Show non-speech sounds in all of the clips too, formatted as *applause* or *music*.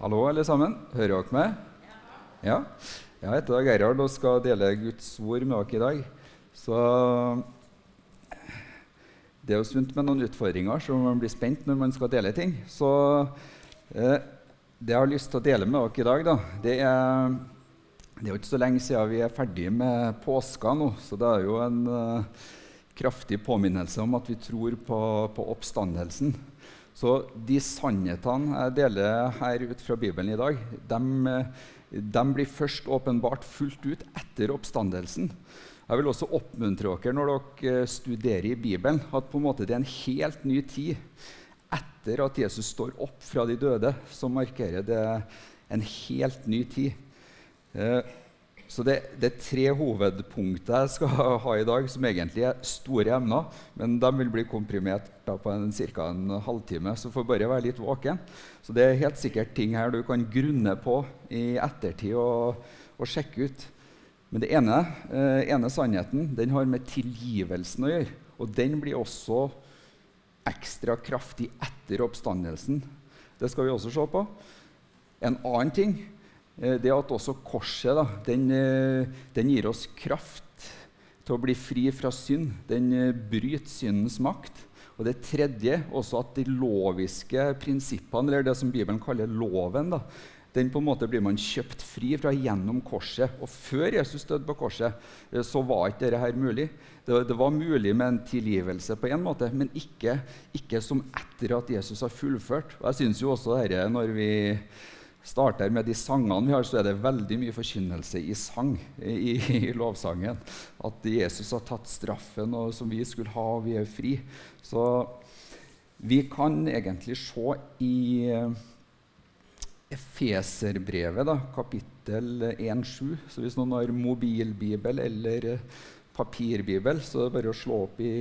Hallo, alle sammen. Hører dere meg? Ja. Jeg heter Gerhard og skal dele Guds ord med dere i dag. Så det er jo sunt med noen utfordringer, så man blir spent når man skal dele ting. Så eh, det jeg har lyst til å dele med dere i dag, da, det er det er jo ikke så lenge siden vi er ferdig med påska nå, så det er jo en uh, kraftig påminnelse om at vi tror på, på oppstandelsen. Så de sannhetene jeg deler her ut fra Bibelen i dag, de, de blir først åpenbart fullt ut etter oppstandelsen. Jeg vil også oppmuntre dere når dere studerer i Bibelen, at på en måte det er en helt ny tid etter at Jesus står opp fra de døde, så markerer det en helt ny tid. Så det, det, er tre hovedpunkter jeg skal *laughs* ha i dag, som egentlig er store emner. Men de vil bli komprimert på en, ca. en halvtime, så får bare være litt våken. Så det er helt sikkert ting her du kan grunne på i ettertid og, og sjekke ut. Men det ene, eh, ene sannheten den har med tilgivelsen å gjøre. Og den blir også ekstra kraftig etter oppstandelsen. Det skal vi også se på. En annen ting det at også korset da, den, eh, den, gir oss kraft til å bli fri fra synd. Den eh, bryter syndens makt. Og det tredje også at de loviske prinsippene, eller det som Bibelen kaller loven, da, den på en måte blir man kjøpt fri fra gjennom korset. Og før Jesus døde på korset, så var ikke dette her mulig. Det, det, var mulig med en tilgivelse på en måte, men ikke, ikke som etter at Jesus har fullført. Og jeg synes jo også dette når vi starter med de sangene vi har, så er det veldig mye forkynnelse i sang, i, i lovsangen. At Jesus har tatt straffen som vi skulle ha, og vi er fri. Så vi kan egentlig se i eh, Efeserbrevet, da, kapittel 1-7. Så hvis noen har mobilbibel eller eh, papirbibel, så er det bare å slå opp i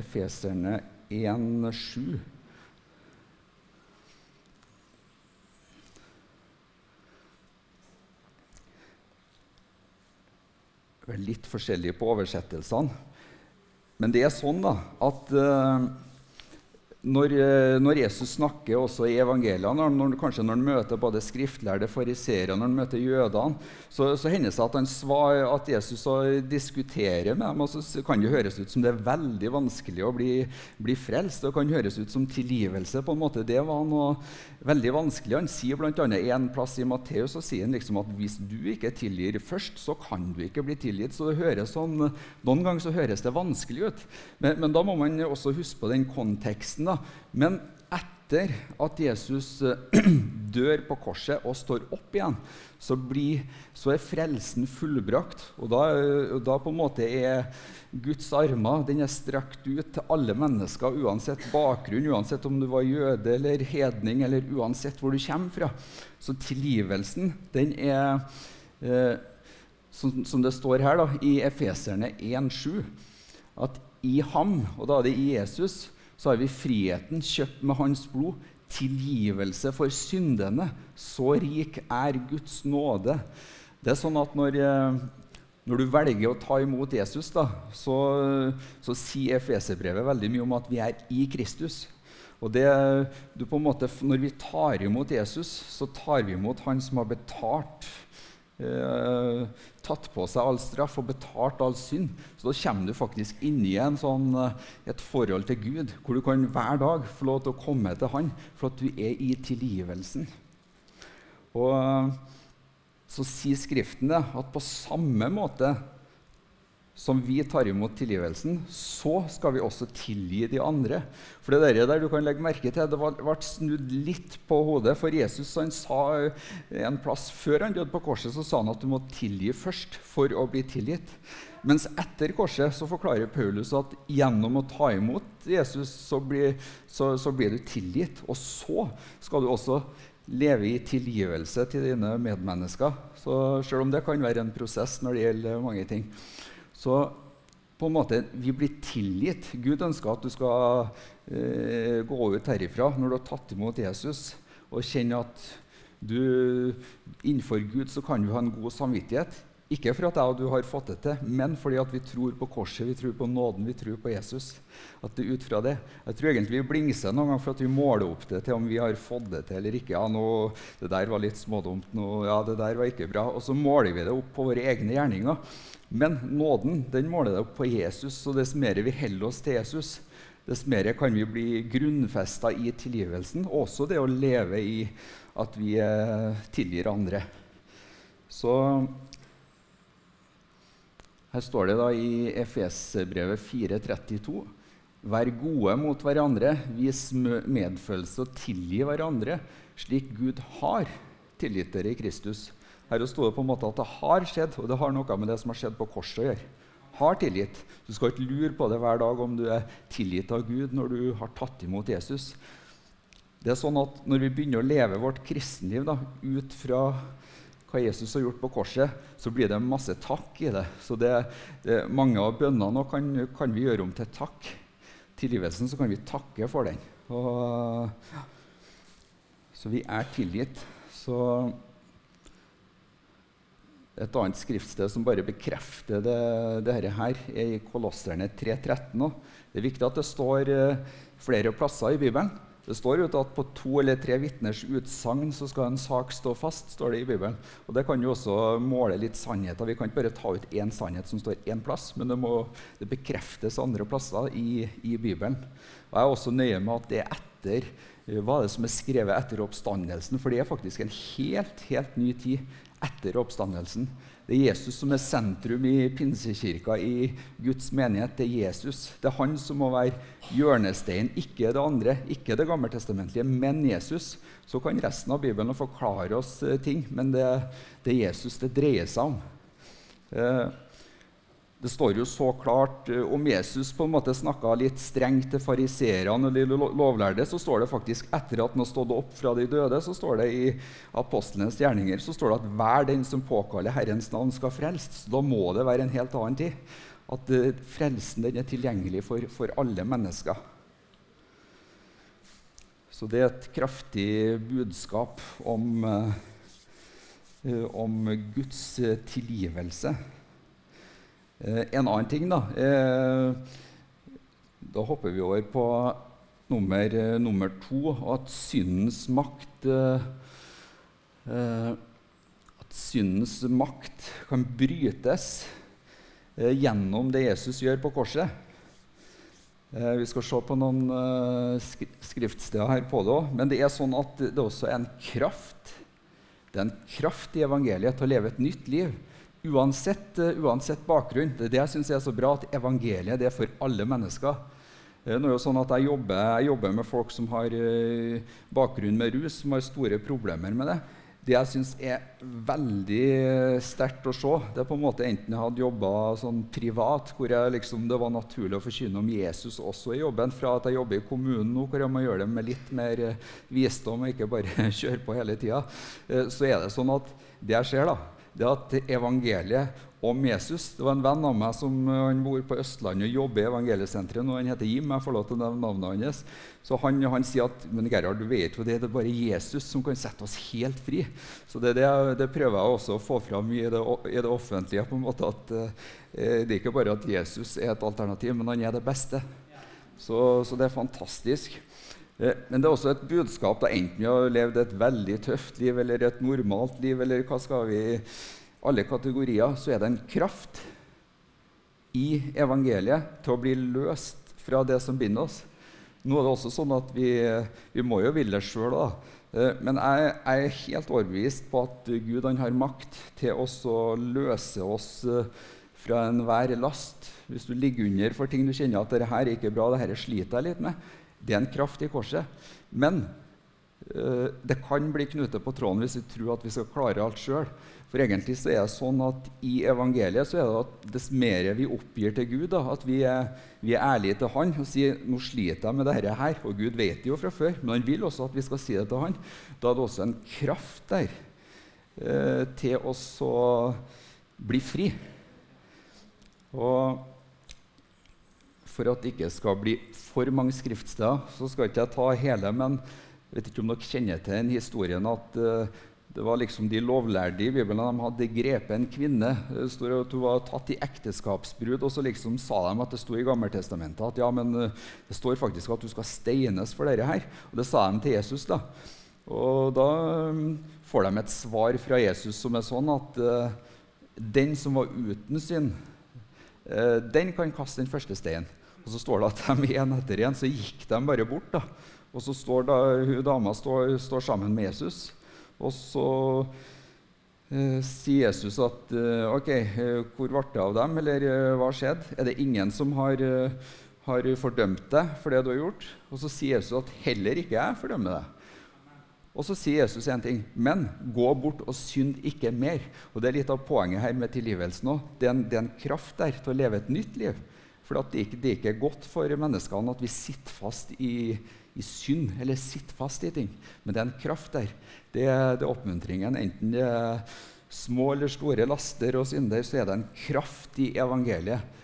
Efeserne 1-7. Litt forskjellig på oversettelsene. Men det er sånn da, at uh, når, eh, når, Jesus snakker også i evangeliene, når, kanskje når han møter både skriftlærde fariseere når han møter jødene, så, så hender det seg at, svar, at Jesus diskuterer med dem. og Så kan det høres ut som det er veldig vanskelig å bli, bli frelst. Det kan høres ut som tilgivelse. på en måte. Det var noe veldig vanskelig. Han sier bl.a. en plass i Matteus så sier han liksom at hvis du ikke tilgir først, så kan du ikke bli tilgitt. Så det høres sånn, Noen ganger så høres det vanskelig ut. Men, men da må man også huske på den konteksten. Da. Men etter at Jesus eh, *clears throat* dør på korset og står opp igjen, så, blir, så er frelsen fullbrakt. Og da, da, på en måte er Guds armer den er strakt ut til alle mennesker, uansett bakgrunn, uansett om du var jøde eller hedning, eller uansett hvor du kommer fra. Så tilgivelsen, den er eh, som, som, det står her da, i Efeserne 1,7, at i ham, og da er det i Jesus, så har vi friheten kjøpt med hans blod, tilgivelse for syndene. Så rik er Guds nåde. Det er sånn at når, eh, når du velger å ta imot Jesus, da, så, så sier Efeserbrevet veldig mye om at vi er i Kristus. Og det, måte, Når vi tar imot Jesus, så tar vi imot Han som har betalt eh, tatt på seg all straff og betalt all synd. Så da kommer du faktisk inn i sånn, eh, et forhold til Gud hvor du kan hver dag få lov til å komme til Han for at du er i tilgivelsen. Og eh, så sier Skriften det, at på samme måte som vi tar imot tilgivelsen, så skal vi også tilgi de andre. For det der, der du kan legge merke til, det ble snudd litt på hodet. For Jesus han sa en plass før han døde på korset, så sa han at du må tilgi først for å bli tilgitt. Mens etter korset så forklarer Paulus at gjennom å ta imot Jesus så blir, så, så blir du tilgitt. Og så skal du også leve i tilgivelse til dine medmennesker. Så selv om det kan være en prosess når det gjelder mange ting. Så på en måte, vi blir tilgitt. Gud ønsker at du skal eh, gå ut herifra når du har tatt imot Jesus, og kjenne at du, innenfor Gud så kan du ha en god samvittighet. Ikke for at jeg og du har fått det til, men fordi at vi tror på korset, vi tror på nåden, vi tror på Jesus. At det ut fra det. Jeg tror egentlig vi blingser noen ganger for at vi måler opp det til om vi har fått det til eller ikke. Ja, nå, det der var litt smådumt. Nå, ja, det der var ikke bra. Og så måler vi det opp på våre egne gjerninger. Men nåden den måler det opp på Jesus, og dess mer vi holder oss til Jesus, dess mer kan vi bli grunnfesta i tilgivelsen. Også det å leve i at vi eh, tilgir andre. Så her står det da i Efes-brevet 4.32.: Vær gode mot hverandre, vis medfølelse og tilgi hverandre, slik Gud har tilgitt dere i Kristus. Her står det på en måte at det har skjedd, og det har noe med det som har skjedd på korset å gjøre. Har tilgitt. Du skal ikke lure på det hver dag om du er tilgitt av Gud når du har tatt imot Jesus. Det er sånn at Når vi begynner å leve vårt kristenliv da, ut fra hva Jesus har gjort på korset, så blir det masse takk i det. Så det, det Mange av bønnene kan, kan, vi gjøre om til takk. Tilgivelsen så kan vi takke for den. Og, så vi er tilgitt. Så et annet skriftsted som bare bekrefter det, dette her, er i Kolosserne 3.13. Det er viktig at det står eh, flere plasser i Bibelen. Det står jo at på to eller tre vitners utsagn så skal en sak stå fast. står det i Bibelen. Og Det kan jo også måle litt sannheter. Vi kan ikke bare ta ut én sannhet som står én plass, men det må det bekreftes andre plasser i, i, Bibelen. Og Jeg er også nøye med at det er etter eh, hva er det som er skrevet etter oppstandelsen, for det er faktisk en helt, helt ny tid etter oppstandelsen. Det er Jesus som er sentrum i pinsekirka, i Guds menighet. Det er Jesus. Det er han som må være hjørnestein, ikke det andre, ikke det gammeltestamentlige, men Jesus. Så kan resten av Bibelen forklare oss eh, ting, men det, det er Jesus det dreier seg om. Eh, det står jo så klart eh, Om Jesus på en måte snakka litt strengt til fariseerne og de lovlærde, så står det faktisk etter at han har stått opp fra de døde, så står det i apostlenes gjerninger så står det at hver den som påkaller Herrens navn, skal frelst. Så da må det være en helt annen tid. At uh, frelsen er tilgjengelig for, for alle mennesker. Så det er et kraftig budskap om, uh, om Guds tilgivelse. Eh, en annen ting, da eh, Da hopper vi over på nummer, eh, nummer to, at syndens makt At syndens makt kan brytes gjennom det Jesus gjør på korset. Vi skal se på noen skriftsteder her på det òg. Men det er sånn at det også er en kraft. Det er en kraft i evangeliet til å leve et nytt liv. Uansett, uh, uansett, bakgrunn. Det det jeg syns er så bra, at evangeliet det er for alle mennesker. Uh, nå er jo sånn at jeg jobber, jeg jobber med folk som har uh, bakgrunn med rus, som har store problemer med det. Det jeg syns er veldig sterkt å se, det er på en måte enten jeg hadde jobba sånn privat, hvor liksom, det var naturlig å forkynne om Jesus også i jobben, fra at jeg jobber i kommunen nå, hvor jeg må gjøre det med litt mer visdom og ikke bare *laughs* kjøre på hele tida, så er det sånn at det jeg ser, da, det at evangeliet om Jesus Det var en venn av meg som eh, han bor på Østlandet og jobber i Evangeliesenteret. og Han heter Jim. jeg får lov til å nevne navnet hans. Så han, han, sier at men Gerhard, du vet jo det, det er bare Jesus som kan sette oss helt fri. Så det, det, det prøver jeg også å få fram i det, i det offentlige. på en måte at eh, Det er ikke bare at Jesus er et alternativ, men han er det beste. Så, så det er fantastisk. Eh, men det er også et budskap da enten vi har levd et veldig tøft liv eller et normalt liv, eller hva skal vi alle kategorier, så er det en kraft i evangeliet til å bli løst fra det som binder oss. Nå er det også sånn at vi, vi må jo ville sjøl, da. Eh, men jeg, jeg, er helt overbevist på at Gud har makt til å løse oss eh, fra enhver last. Hvis du ligger under for ting du kjenner at dette er ikke bra, dette sliter jeg litt med, det er en kraft i korset. Men uh, det kan bli knute på tråden hvis vi tror at vi skal klare alt sjøl. For egentlig så er det sånn at i evangeliet så er det at dess mer vi oppgir til Gud, da, at vi er, vi er, ærlige til Han og sier nå sliter jeg med dette her, og Gud vet det jo fra før, men Han vil også at vi skal si det til Han, da er det også en kraft der uh, til å bli fri. Og for at det ikke skal bli for mange skriftsteder, så skal ikke jeg ta hele, men jeg vet ikke om dere kjenner til den historien at uh, det var liksom De lovlærde i Bibelen de hadde grepet en kvinne. Det står at Hun var tatt i ekteskapsbrudd. Og så liksom sa de at det sto i Gammeltestamentet at ja, men eh, det står faktisk at du skal steines for dette her. Og det sa de til Jesus. da. Og da får de et svar fra Jesus som er sånn at den som var uten synd, den kan kaste den første steinen. Og så står det at de en etter en så gikk de bare bort. da. Og så står da, hun dama står, står sammen med Jesus. Og så eh, sier Jesus at eh, OK, eh, hvor ble det av dem, eller eh, hva skjedde? Er det ingen som har, eh, har, fordømt deg for det du har gjort? Og så sier Jesus at heller ikke jeg fordømmer deg. Og så sier Jesus en ting, men gå bort og synd ikke mer. Og Det er litt av poenget her med tilgivelsen òg. Det, det, er en kraft der til å leve et nytt liv. For det, det, er ikke godt for menneskene at vi sitter fast i, i synd eller sitter fast i ting. Men det er en kraft der det, det er oppmuntringen. Enten det er små eller store laster og synder, så er det en kraft i evangeliet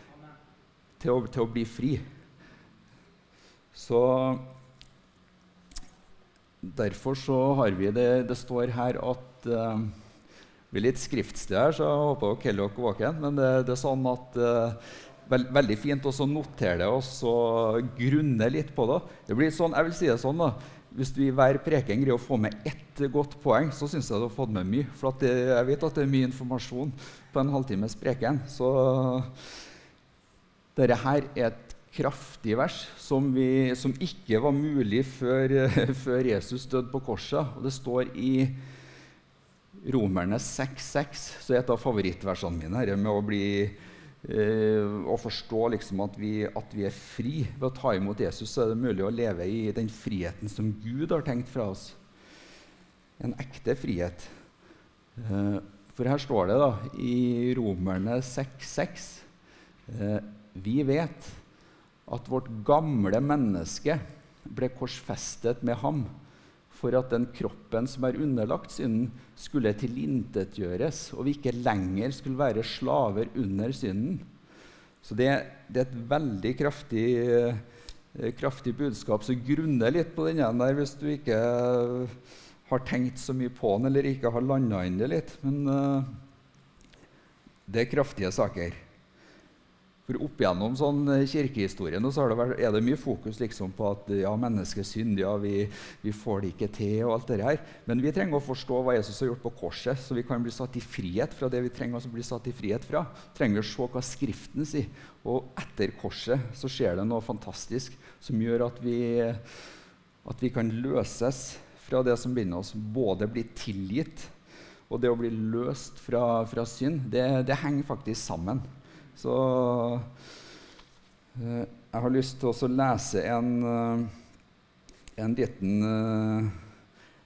til å, til å bli fri. Så Derfor så har vi det Det står her at uh, Vi er litt skriftsted her, så jeg håper dere holder dere våkne. Men det, det, er sånn at uh, veld, Veldig fint å notere det og så grunne litt på det. Det blir sånn, jeg vil si det sånn da, hvis du i hver preken greier å få med ett godt poeng, så syns jeg du har fått med mye. For det, jeg vet at det er mye informasjon på en halvtimes preken. Så dette her er et kraftig vers som, vi, som ikke var mulig før, *laughs* før, Jesus døde på korset. Og det står i Romerne 6,6, så er et av favorittversene mine her med å bli Eh, å forstå liksom at, vi, at, vi, er fri ved å ta imot Jesus, så er det mulig å leve i den friheten som Gud har tenkt fra oss. En ekte frihet. Eh, for her står det da, i Romerne 6,6 eh, Vi vet at vårt gamle menneske ble korsfestet med ham for at den kroppen som er underlagt synden, skulle tilintetgjøres, og vi ikke lenger skulle være slaver under synden. Så det, det er et veldig kraftig, eh, kraftig budskap. Så grunne litt på den der hvis du ikke har tenkt så mye på den, eller ikke har landa inn det litt. Men uh, det er kraftige saker. For Opp gjennom sånn eh, kirkehistorien så det er det mye fokus liksom på at ja, mennesket er syndig, ja, vi, vi, får det ikke til. og alt det her. Men vi trenger å forstå hva Jesus har gjort på korset, så vi kan bli satt i frihet fra det vi trenger å bli satt i frihet fra. trenger å se hva Skriften sier. Og etter korset så skjer det noe fantastisk som gjør at vi, at vi kan løses fra det som binder oss. Både bli tilgitt og det å bli løst fra, fra synd. Det, det henger faktisk sammen. Så eh, jeg har lyst til å lese en, eh, en liten eh,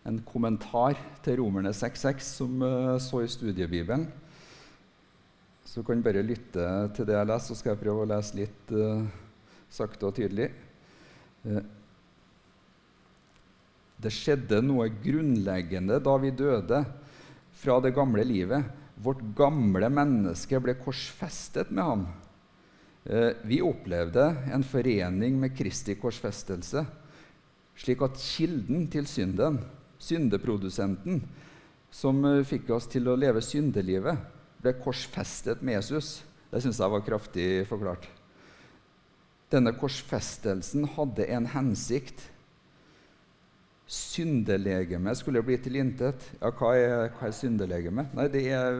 en kommentar til Romerne 6,6 som så i studiebibelen. Så du kan bare lytte til det jeg leser, så skal jeg prøve å lese litt uh, sakte og tydelig. Uh, det skjedde noe grunnleggende da vi døde fra det gamle livet Vårt gamle menneske ble korsfestet med ham. Eh, vi opplevde en forening med Kristi korsfestelse, slik at kilden til synden, syndeprodusenten, som eh, fikk oss til å leve syndelivet, ble korsfestet med Jesus. Det syns jeg var kraftig forklart. Denne korsfestelsen hadde en hensikt Syndelegeme skulle bli til intet. Ja, hva er, hva er syndelegeme? Nei, det er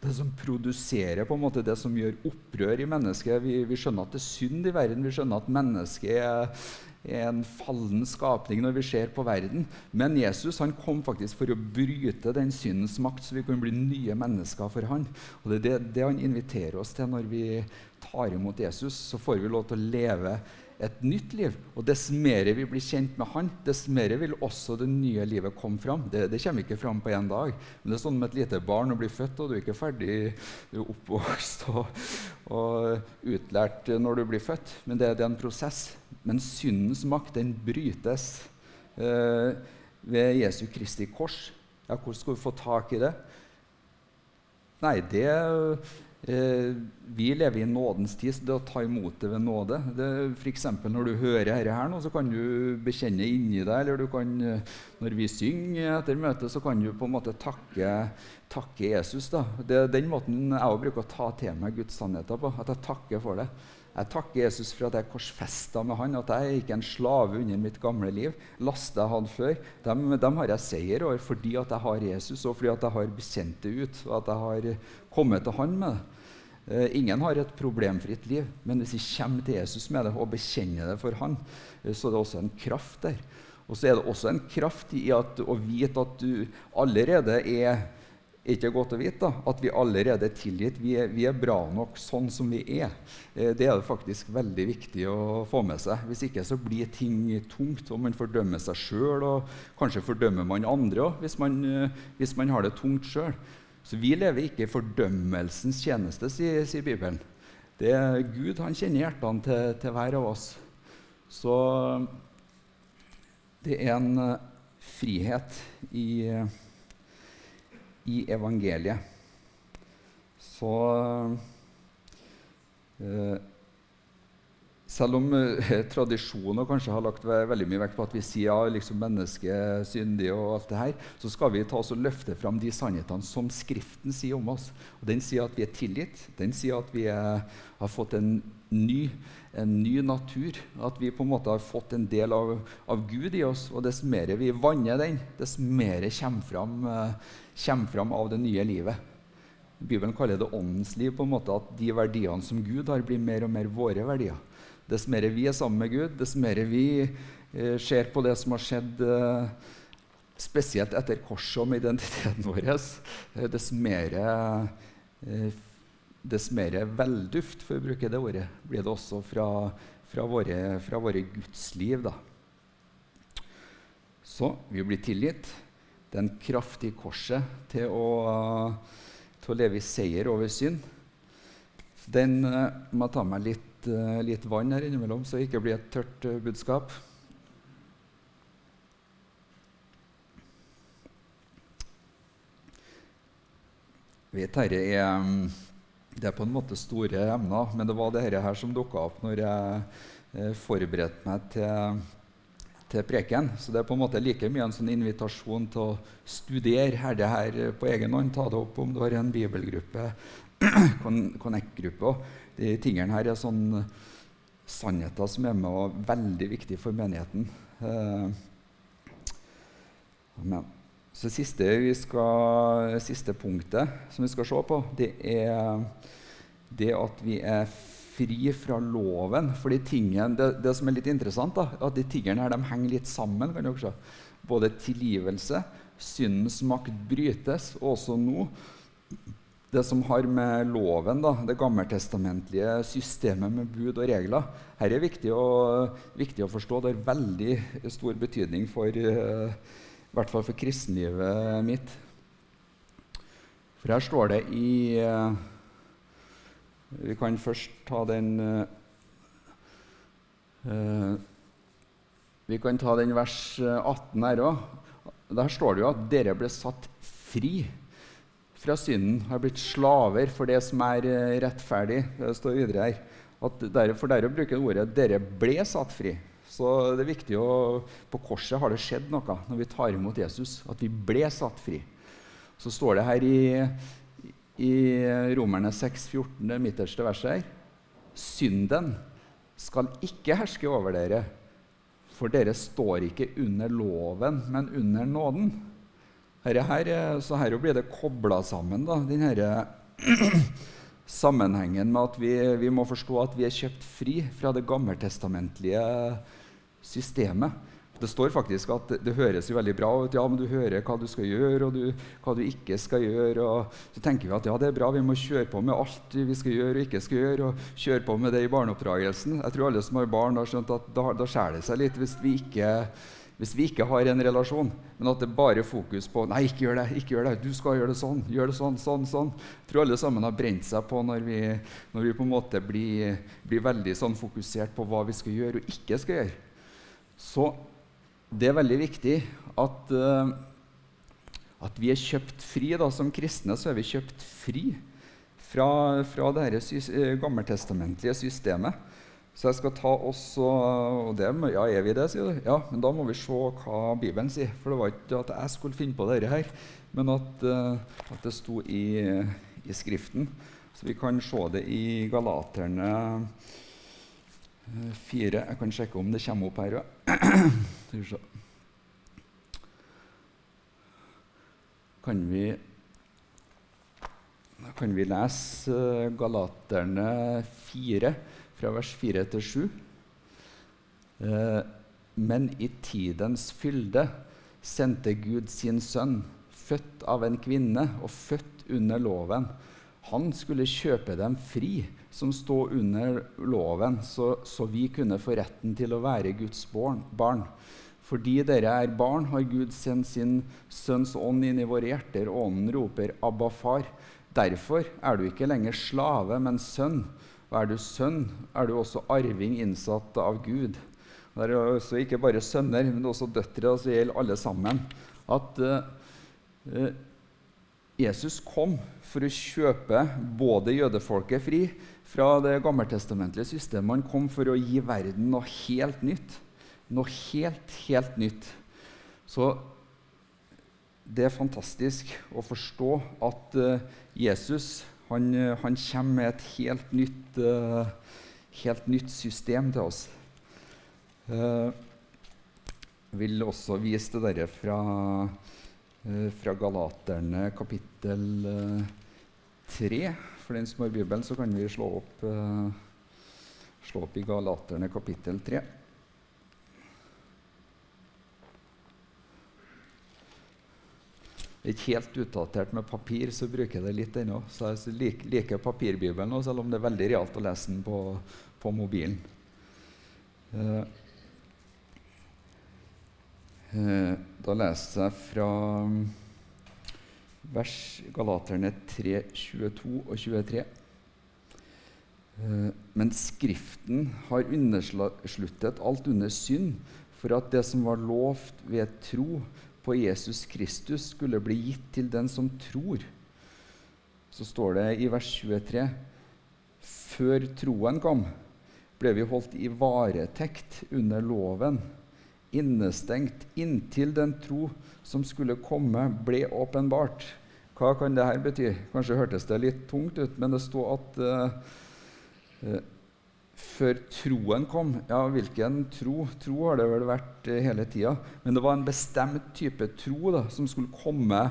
det som produserer på en måte det som gjør opprør i mennesket. Vi, vi skjønner at det er synd i verden. Vi skjønner at mennesket er, er en fallen skapning når vi ser på verden. Men Jesus han kom faktisk for å bryte den syndens makt, så vi kan bli nye mennesker for han. Og Det er det, det han inviterer oss til når vi tar imot Jesus. Så får vi lov til å leve et nytt liv. Og dess mer vi blir kjent med Han, dess mer vil også det nye livet komme fram. Det, det kommer ikke fram på én dag. Men det er sånn med et lite barn å bli født, og du er ikke ferdig du er oppvokst og, og utlært når du blir født. Men det, det er en prosess. Men syndens makt, den brytes eh, ved Jesu Kristi kors. Ja, hvor skal vi få tak i det? Nei, det eh, Vi lever i nådens tid, så det å ta imot det ved nåde det, for Når du hører dette her nå, så kan du bekjenne inni deg, eller du kan, når vi synger etter møtet, så kan du på en måte takke, takke Jesus. da. Det er den måten jeg bruker å ta til meg Guds sannheter på. At jeg takker for det. Jeg takker Jesus for at jeg er korsfesta med han, at jeg ikke er en slave under mitt gamle liv. Laster jeg hadde før, dem, dem, har jeg seier over fordi at jeg har Jesus, og fordi at jeg har bekjent det ut, og at jeg har kommet til han med det. Uh, ingen har et problemfritt liv, men hvis vi kommer til Jesus med det og bekjenner det for han, uh, så er det også en kraft der. Og så er det også en kraft i at, å vite at du allerede er ikke godt å vite da, at vi allerede er tilgitt. Vi er, vi er, bra nok sånn som vi er. Eh, det er det faktisk veldig viktig å få med seg. Hvis ikke så blir ting tungt, og man fordømmer seg sjøl. Og kanskje fordømmer man andre òg, hvis, eh, hvis, man har det tungt sjøl. Så vi lever ikke i fordømmelsens tjeneste, sier, sier Bibelen. Det er Gud han kjenner hjertene til, til hver av oss. Så det er en uh, frihet i i evangeliet. Så eh, selv om uh, tradisjoner kanskje har lagt veldig mye vekt på at vi sier ja, liksom mennesket syndig, og alt det her, så skal vi ta oss og løfte fram de sannhetene som Skriften sier om oss. Og Den sier at vi er tilgitt. Den sier at vi er, har fått en ny, en ny, natur. At vi på en måte har fått en del av, av Gud i oss. Og dess mer vi vanner den, dess mer kommer fram, uh, kommer fram av det nye livet. Bibelen kaller det åndens liv, på en måte at de verdiene som Gud har, blir mer og mer våre verdier. Dess mer vi er sammen med Gud, dess mer vi eh, ser på det som har skjedd eh, spesielt etter korset med identiteten vår, eh, dess mer, eh, dess mer velduft, for å bruke det ordet, blir det også fra, fra våre, fra våre gudsliv. Da. Så vi blir tilgitt. Det er en kraft i korset til å, til å leve i seier over synd. Den må må ta meg litt uh, litt vann her innimellom, så det ikke blir et tørt budskap. budskap. vet dette er, um, det er på en måte store emner, men det var dette her som dukka opp når jeg uh, forberedte meg til, til preken. Så det er på en måte like mye en sånn invitasjon til å studere det her på egen hånd. Ta det opp om du har en bibelgruppe, *clears throat* Connect-gruppe de tingene her er sånne sannheter som er med og veldig viktige for menigheten. Eh, amen. Så siste, skal, siste, punktet som vi skal se på, det er det at vi er fri fra loven. For de tingene, det, det, som er litt interessant, da, at de tingene her de henger litt sammen. kan dere se. Både tilgivelse, syndens makt brytes, og også nå det som har med loven, da, det gammeltestamentlige systemet med bud og regler Her er viktig å, viktig å forstå. Det har veldig stor betydning for, uh, i hvert fall for kristenlivet mitt. For her står det i uh, Vi kan først ta den uh, Vi kan ta den vers 18 her òg. Der står det jo at dere ble satt fri fra synden, har blitt slaver for det som er eh, rettferdig. Det står videre her. At der, for der å bruke ordet 'dere ble satt fri'. Så det er viktig å, På korset har det skjedd noe når vi tar imot Jesus. At vi ble satt fri. Så står det her i, i Romerne 6,14, det midterste verset her Synden skal ikke herske over dere, for dere står ikke under loven, men under nåden. Her, her, så her blir det kobla sammen, da, denne *clears throat* sammenhengen med at vi, vi, må forstå at vi er kjøpt fri fra det gammeltestamentlige systemet. Det står faktisk at det høres jo veldig bra ut. Ja, men du hører hva du skal gjøre, og du, hva du ikke skal gjøre. og Så tenker vi at ja, det er bra, vi må kjøre på med alt vi skal gjøre og ikke skal gjøre. Og kjøre på med det i barneoppdragelsen. Jeg tror alle som har barn, har skjønt at da, da skjærer det seg litt hvis vi ikke hvis vi ikke har en relasjon, men at det bare er fokus på Nei, ikke gjør det, ikke gjør det, du skal gjøre det sånn, gjør det sånn, sånn, sånn. Jeg tror alle sammen har brent seg på når vi, når vi på en måte blir, blir, veldig sånn fokusert på hva vi skal gjøre og ikke skal gjøre. Så det er veldig viktig at, uh, at vi er kjøpt fri. da, Som kristne så er vi kjøpt fri fra, fra dette sy gammeltestamentlige systemet. Så jeg skal ta også, og det, Ja, er vi det, sier du? Ja, men da må vi se hva Bibelen sier. For det var ikke at jeg skulle finne på dette her, men at, at det sto i, i, Skriften. Så vi kan se det i Galaterne 4. Jeg kan sjekke om det kommer opp her òg. *clears throat* Kan vi, kan vi lese Galaterne 4 fra vers 4 til 7. Eh, men i tidens fylde sendte Gud sin sønn, født av en kvinne og født under loven. Han skulle kjøpe dem fri, som stod under loven, så, så vi kunne få retten til å være Guds barn. Fordi dere er barn, har Gud sendt sin Sønns ånd inn i våre hjerter, og ånden roper 'Abba, far'. Derfor er du ikke lenger slave, men sønn. Og er du sønn, er du også arving innsatt av Gud. Det er også ikke bare sønner, men også døtre. Altså det gjelder alle sammen. At uh, Jesus kom for å kjøpe både jødefolket fri fra det gammeltestamentlige systemet. Han kom for å gi verden noe helt nytt. Noe helt, helt nytt. Så det er fantastisk å forstå at uh, Jesus han, eh, han, kommer med et helt nytt, uh, helt nytt system til oss. Uh, jeg vil også vise det der fra, uh, fra Galaterne kapittel 3. For den som har Bibelen, så kan vi slå opp, slå opp i Galaterne kapittel 3. ikke helt utdatert med papir, så bruker jeg det litt ennå. Så jeg liker, liker papirbibelen nå, selv om det er veldig realt å lese den på, på mobilen. Uh, uh, da leser jeg fra um, vers Galaterne 3, 22 og 23. Uh, eh, men Skriften har undersluttet alt under synd, for at det som var lovt ved tro, på Jesus Kristus skulle bli gitt til den som tror. Så står det i vers 23.: Før troen kom, ble vi holdt i varetekt under loven, innestengt inntil den tro som skulle komme, ble åpenbart. Hva kan dette bety? Kanskje hørtes det litt tungt ut, men det står at uh, før troen kom. Ja, hvilken tro? Tro har det vel vært eh, hele tida. Men det var en bestemt type tro da, som skulle komme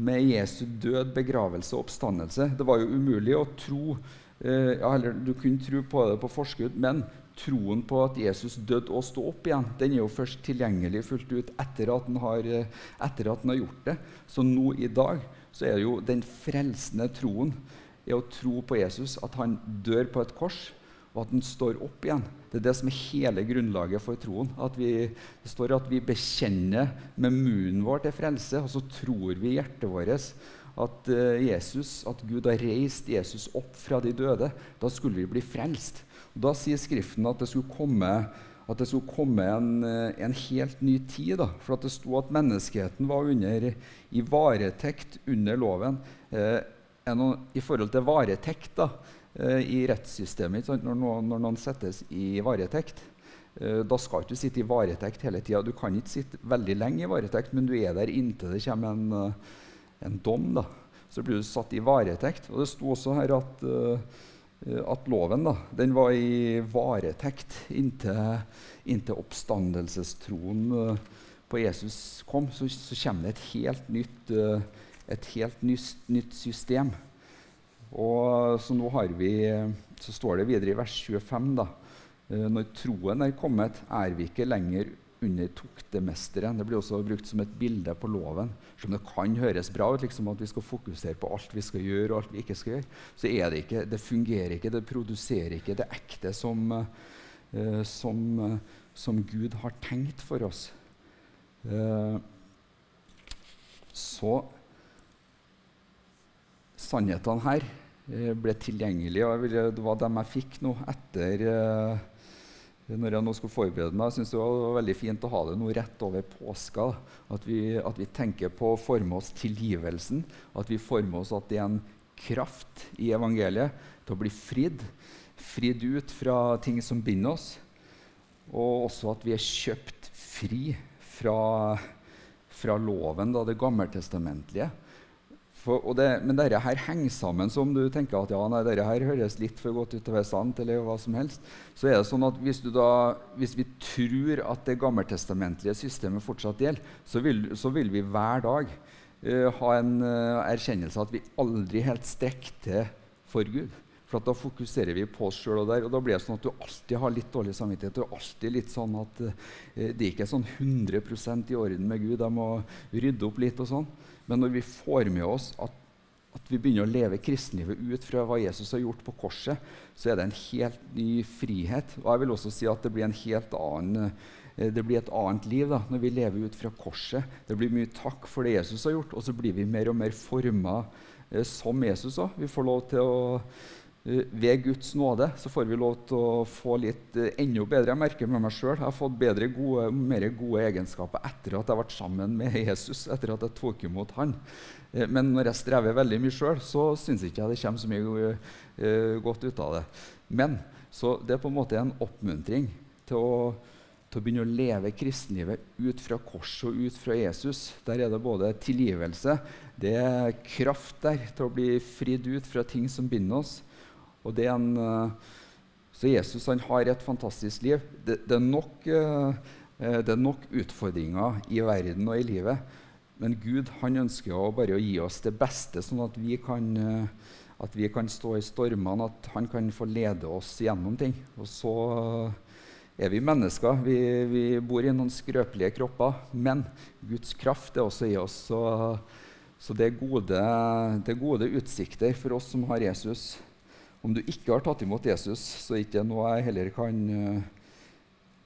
med Jesu død, begravelse og oppstandelse. Det var jo umulig å tro eh, ja, eller Du kunne tro på det på forskudd, men troen på at Jesus døde og sto opp igjen, den er jo først tilgjengelig fullt ut etter at han har, eh, har gjort det. Så nå i dag så er det jo den frelsende troen er å tro på Jesus, at han dør på et kors og at den står opp igjen. Det er det som er hele grunnlaget for troen. At vi, det står at vi bekjenner med munnen vår til frelse, og så tror vi i hjertet vårt at uh, Jesus, at Gud har reist Jesus opp fra de døde. Da skulle vi bli frelst. Og da sier Skriften at det skulle komme, det skulle komme en, uh, en, helt ny tid. Da, for det sto at menneskeheten var under, i varetekt under loven. Uh, I forhold til varetekt da, Eh, i rettssystemet når noen, når noen, settes i varetekt. Eh, da skal du ikke sitte i varetekt hele tida. Du kan ikke sitte veldig lenge i varetekt, men du er der inntil det kommer en, eh, en dom. Da. Så blir du satt i varetekt. Og det sto også her at, at loven da, var i varetekt inntil, inntil oppstandelsestroen på Jesus kom. Så, så, kommer det et helt nytt, et helt nytt, nytt system. Og så nå har vi, så står det videre i vers 25 da, eh, Når troen er kommet, er vi ikke lenger under toktemesteren. Det blir også brukt som et bilde på loven. Som det kan høres bra ut liksom at vi skal fokusere på alt vi skal gjøre, og alt vi ikke skal gjøre, så er det ikke, det fungerer ikke, det produserer ikke det ekte som, uh, som, som Gud har tenkt for oss. Uh, så sannhetene her ble tilgjengelige. og Det var dem jeg fikk nå etter, når jeg nå skulle forberede meg, Jeg synes det var veldig fint å ha det nå rett over påska. At vi, at vi tenker på å forme oss tilgivelsen. At vi former oss at det er en kraft i evangeliet til å bli fridd. Fridd ut fra ting som binder oss. Og også at vi er kjøpt fri fra, fra loven, da, det gammeltestamentlige. For, det, men dette her henger sammen så om du tenker at ja, nei, dette her høres litt for godt ut til å være sant. eller hva som helst, så er det sånn at Hvis, da, hvis vi tror at det gammeltestamentlige systemet fortsatt gjelder, så vil, så vil vi hver dag uh, ha en uh, erkjennelse av at vi aldri helt strekker til for Gud. For Da fokuserer vi på oss sjøl. Og, og da blir det sånn at du alltid har litt dårlig samvittighet. Du alltid litt sånn at uh, Det er sånn 100% i orden med Gud. Jeg må rydde opp litt. og sånn. Men når vi får med oss at, at, vi begynner å leve kristenlivet ut fra hva Jesus har gjort på korset, så er det en helt ny frihet. Og jeg vil også si at det blir, annen, eh, det blir et annet liv da, når vi lever ut fra korset. Det blir mye takk for det Jesus har gjort, og så blir vi mer og mer forma eh, som Jesus òg. Vi får lov til å ved Guds nåde så får vi lov til å få litt uh, enda bedre. Jeg merker med meg sjøl jeg har fått bedre gode, mer gode egenskaper etter at jeg ble sammen med *laughs* Jesus. etter at jeg tok imot han. Uh, men når jeg strever veldig mye sjøl, så syns ikke jeg det kommer så mye godt ut av det. Men så det er på en måte en oppmuntring til å, til å begynne å leve kristenlivet ut fra korset og ut fra Jesus. Der er det både tilgivelse, det er kraft der til å bli fridd ut fra ting som binder oss. Og det er en, eh, så Jesus han har et fantastisk liv. Det, det, er nok, eh, eh, det, er nok, utfordringer i verden og i livet. Men Gud han ønsker å bare å gi oss det beste, sånn at vi kan, at vi kan stå i stormene, at han kan få lede oss gjennom ting. Og så er vi mennesker. Vi, vi bor i noen skrøpelige kropper. Men Guds kraft er også i oss. Så, så det, er gode, det er gode utsikter for oss som har Jesus. Om du ikke har tatt imot Jesus, så er det ikke noe jeg heller kan uh,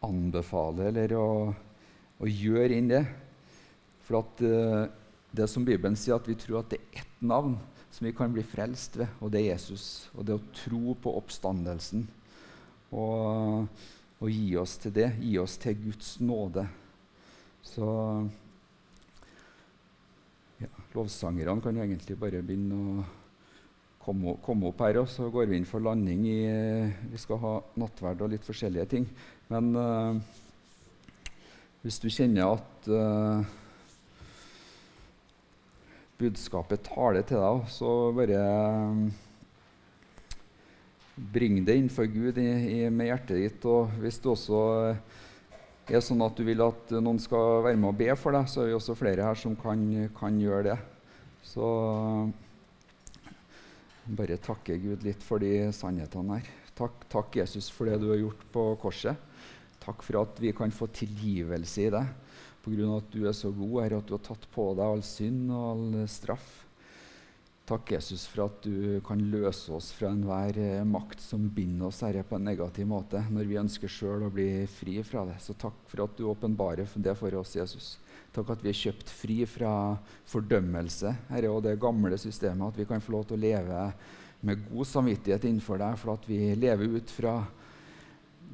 anbefale eller å, å, gjøre inn det. For at uh, det som Bibelen sier, at vi tror at det er ett navn som vi kan bli frelst ved, og det er Jesus. Og det å tro på oppstandelsen. Og, og gi oss til det. Gi oss til Guds nåde. Så ja, Lovsangerne kan egentlig bare begynne å komme, komme, opp her, og så går vi inn for landing i Vi skal ha nattverd og litt forskjellige ting. Men uh, hvis du kjenner at uh, budskapet taler til deg, så bare um, bring det innenfor Gud i, i, med hjertet ditt. Og hvis det også er sånn at du vil at noen skal være med og be for deg, så er vi også flere her som kan, kan gjøre det. Så bare takke Gud litt for de sannhetene her. Takk, takk, Jesus, for det du har gjort på korset. Takk for at vi kan få tilgivelse i deg pga. at du er så god, her, at du har tatt på deg all synd og all straff. Takk, Jesus, for at du kan løse oss fra enhver eh, makt som binder oss herre, på en negativ måte når vi ønsker sjøl å bli fri fra det. Så takk for at du åpenbarer det for oss, Jesus. Takk at vi er kjøpt fri fra fordømmelse herre, og det gamle systemet. At vi kan få lov til å leve med god samvittighet innenfor deg, for at vi lever ut fra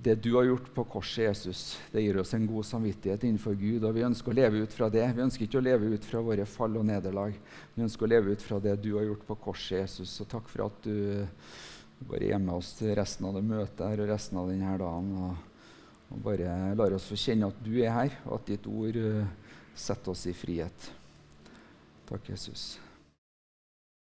det du har gjort på korset, Jesus. Det gir oss en god samvittighet innenfor Gud, og vi ønsker å leve ut fra det. Vi ønsker ikke å leve ut fra våre fall og nederlag. Vi ønsker å leve ut fra det du har gjort på korset, Jesus. Og takk for at du bare er med oss til resten av det møtet her og resten av denne dagen. Og, og bare lar oss få kjenne at du er her, og at ditt ord setter oss i frihet. Takk, Jesus.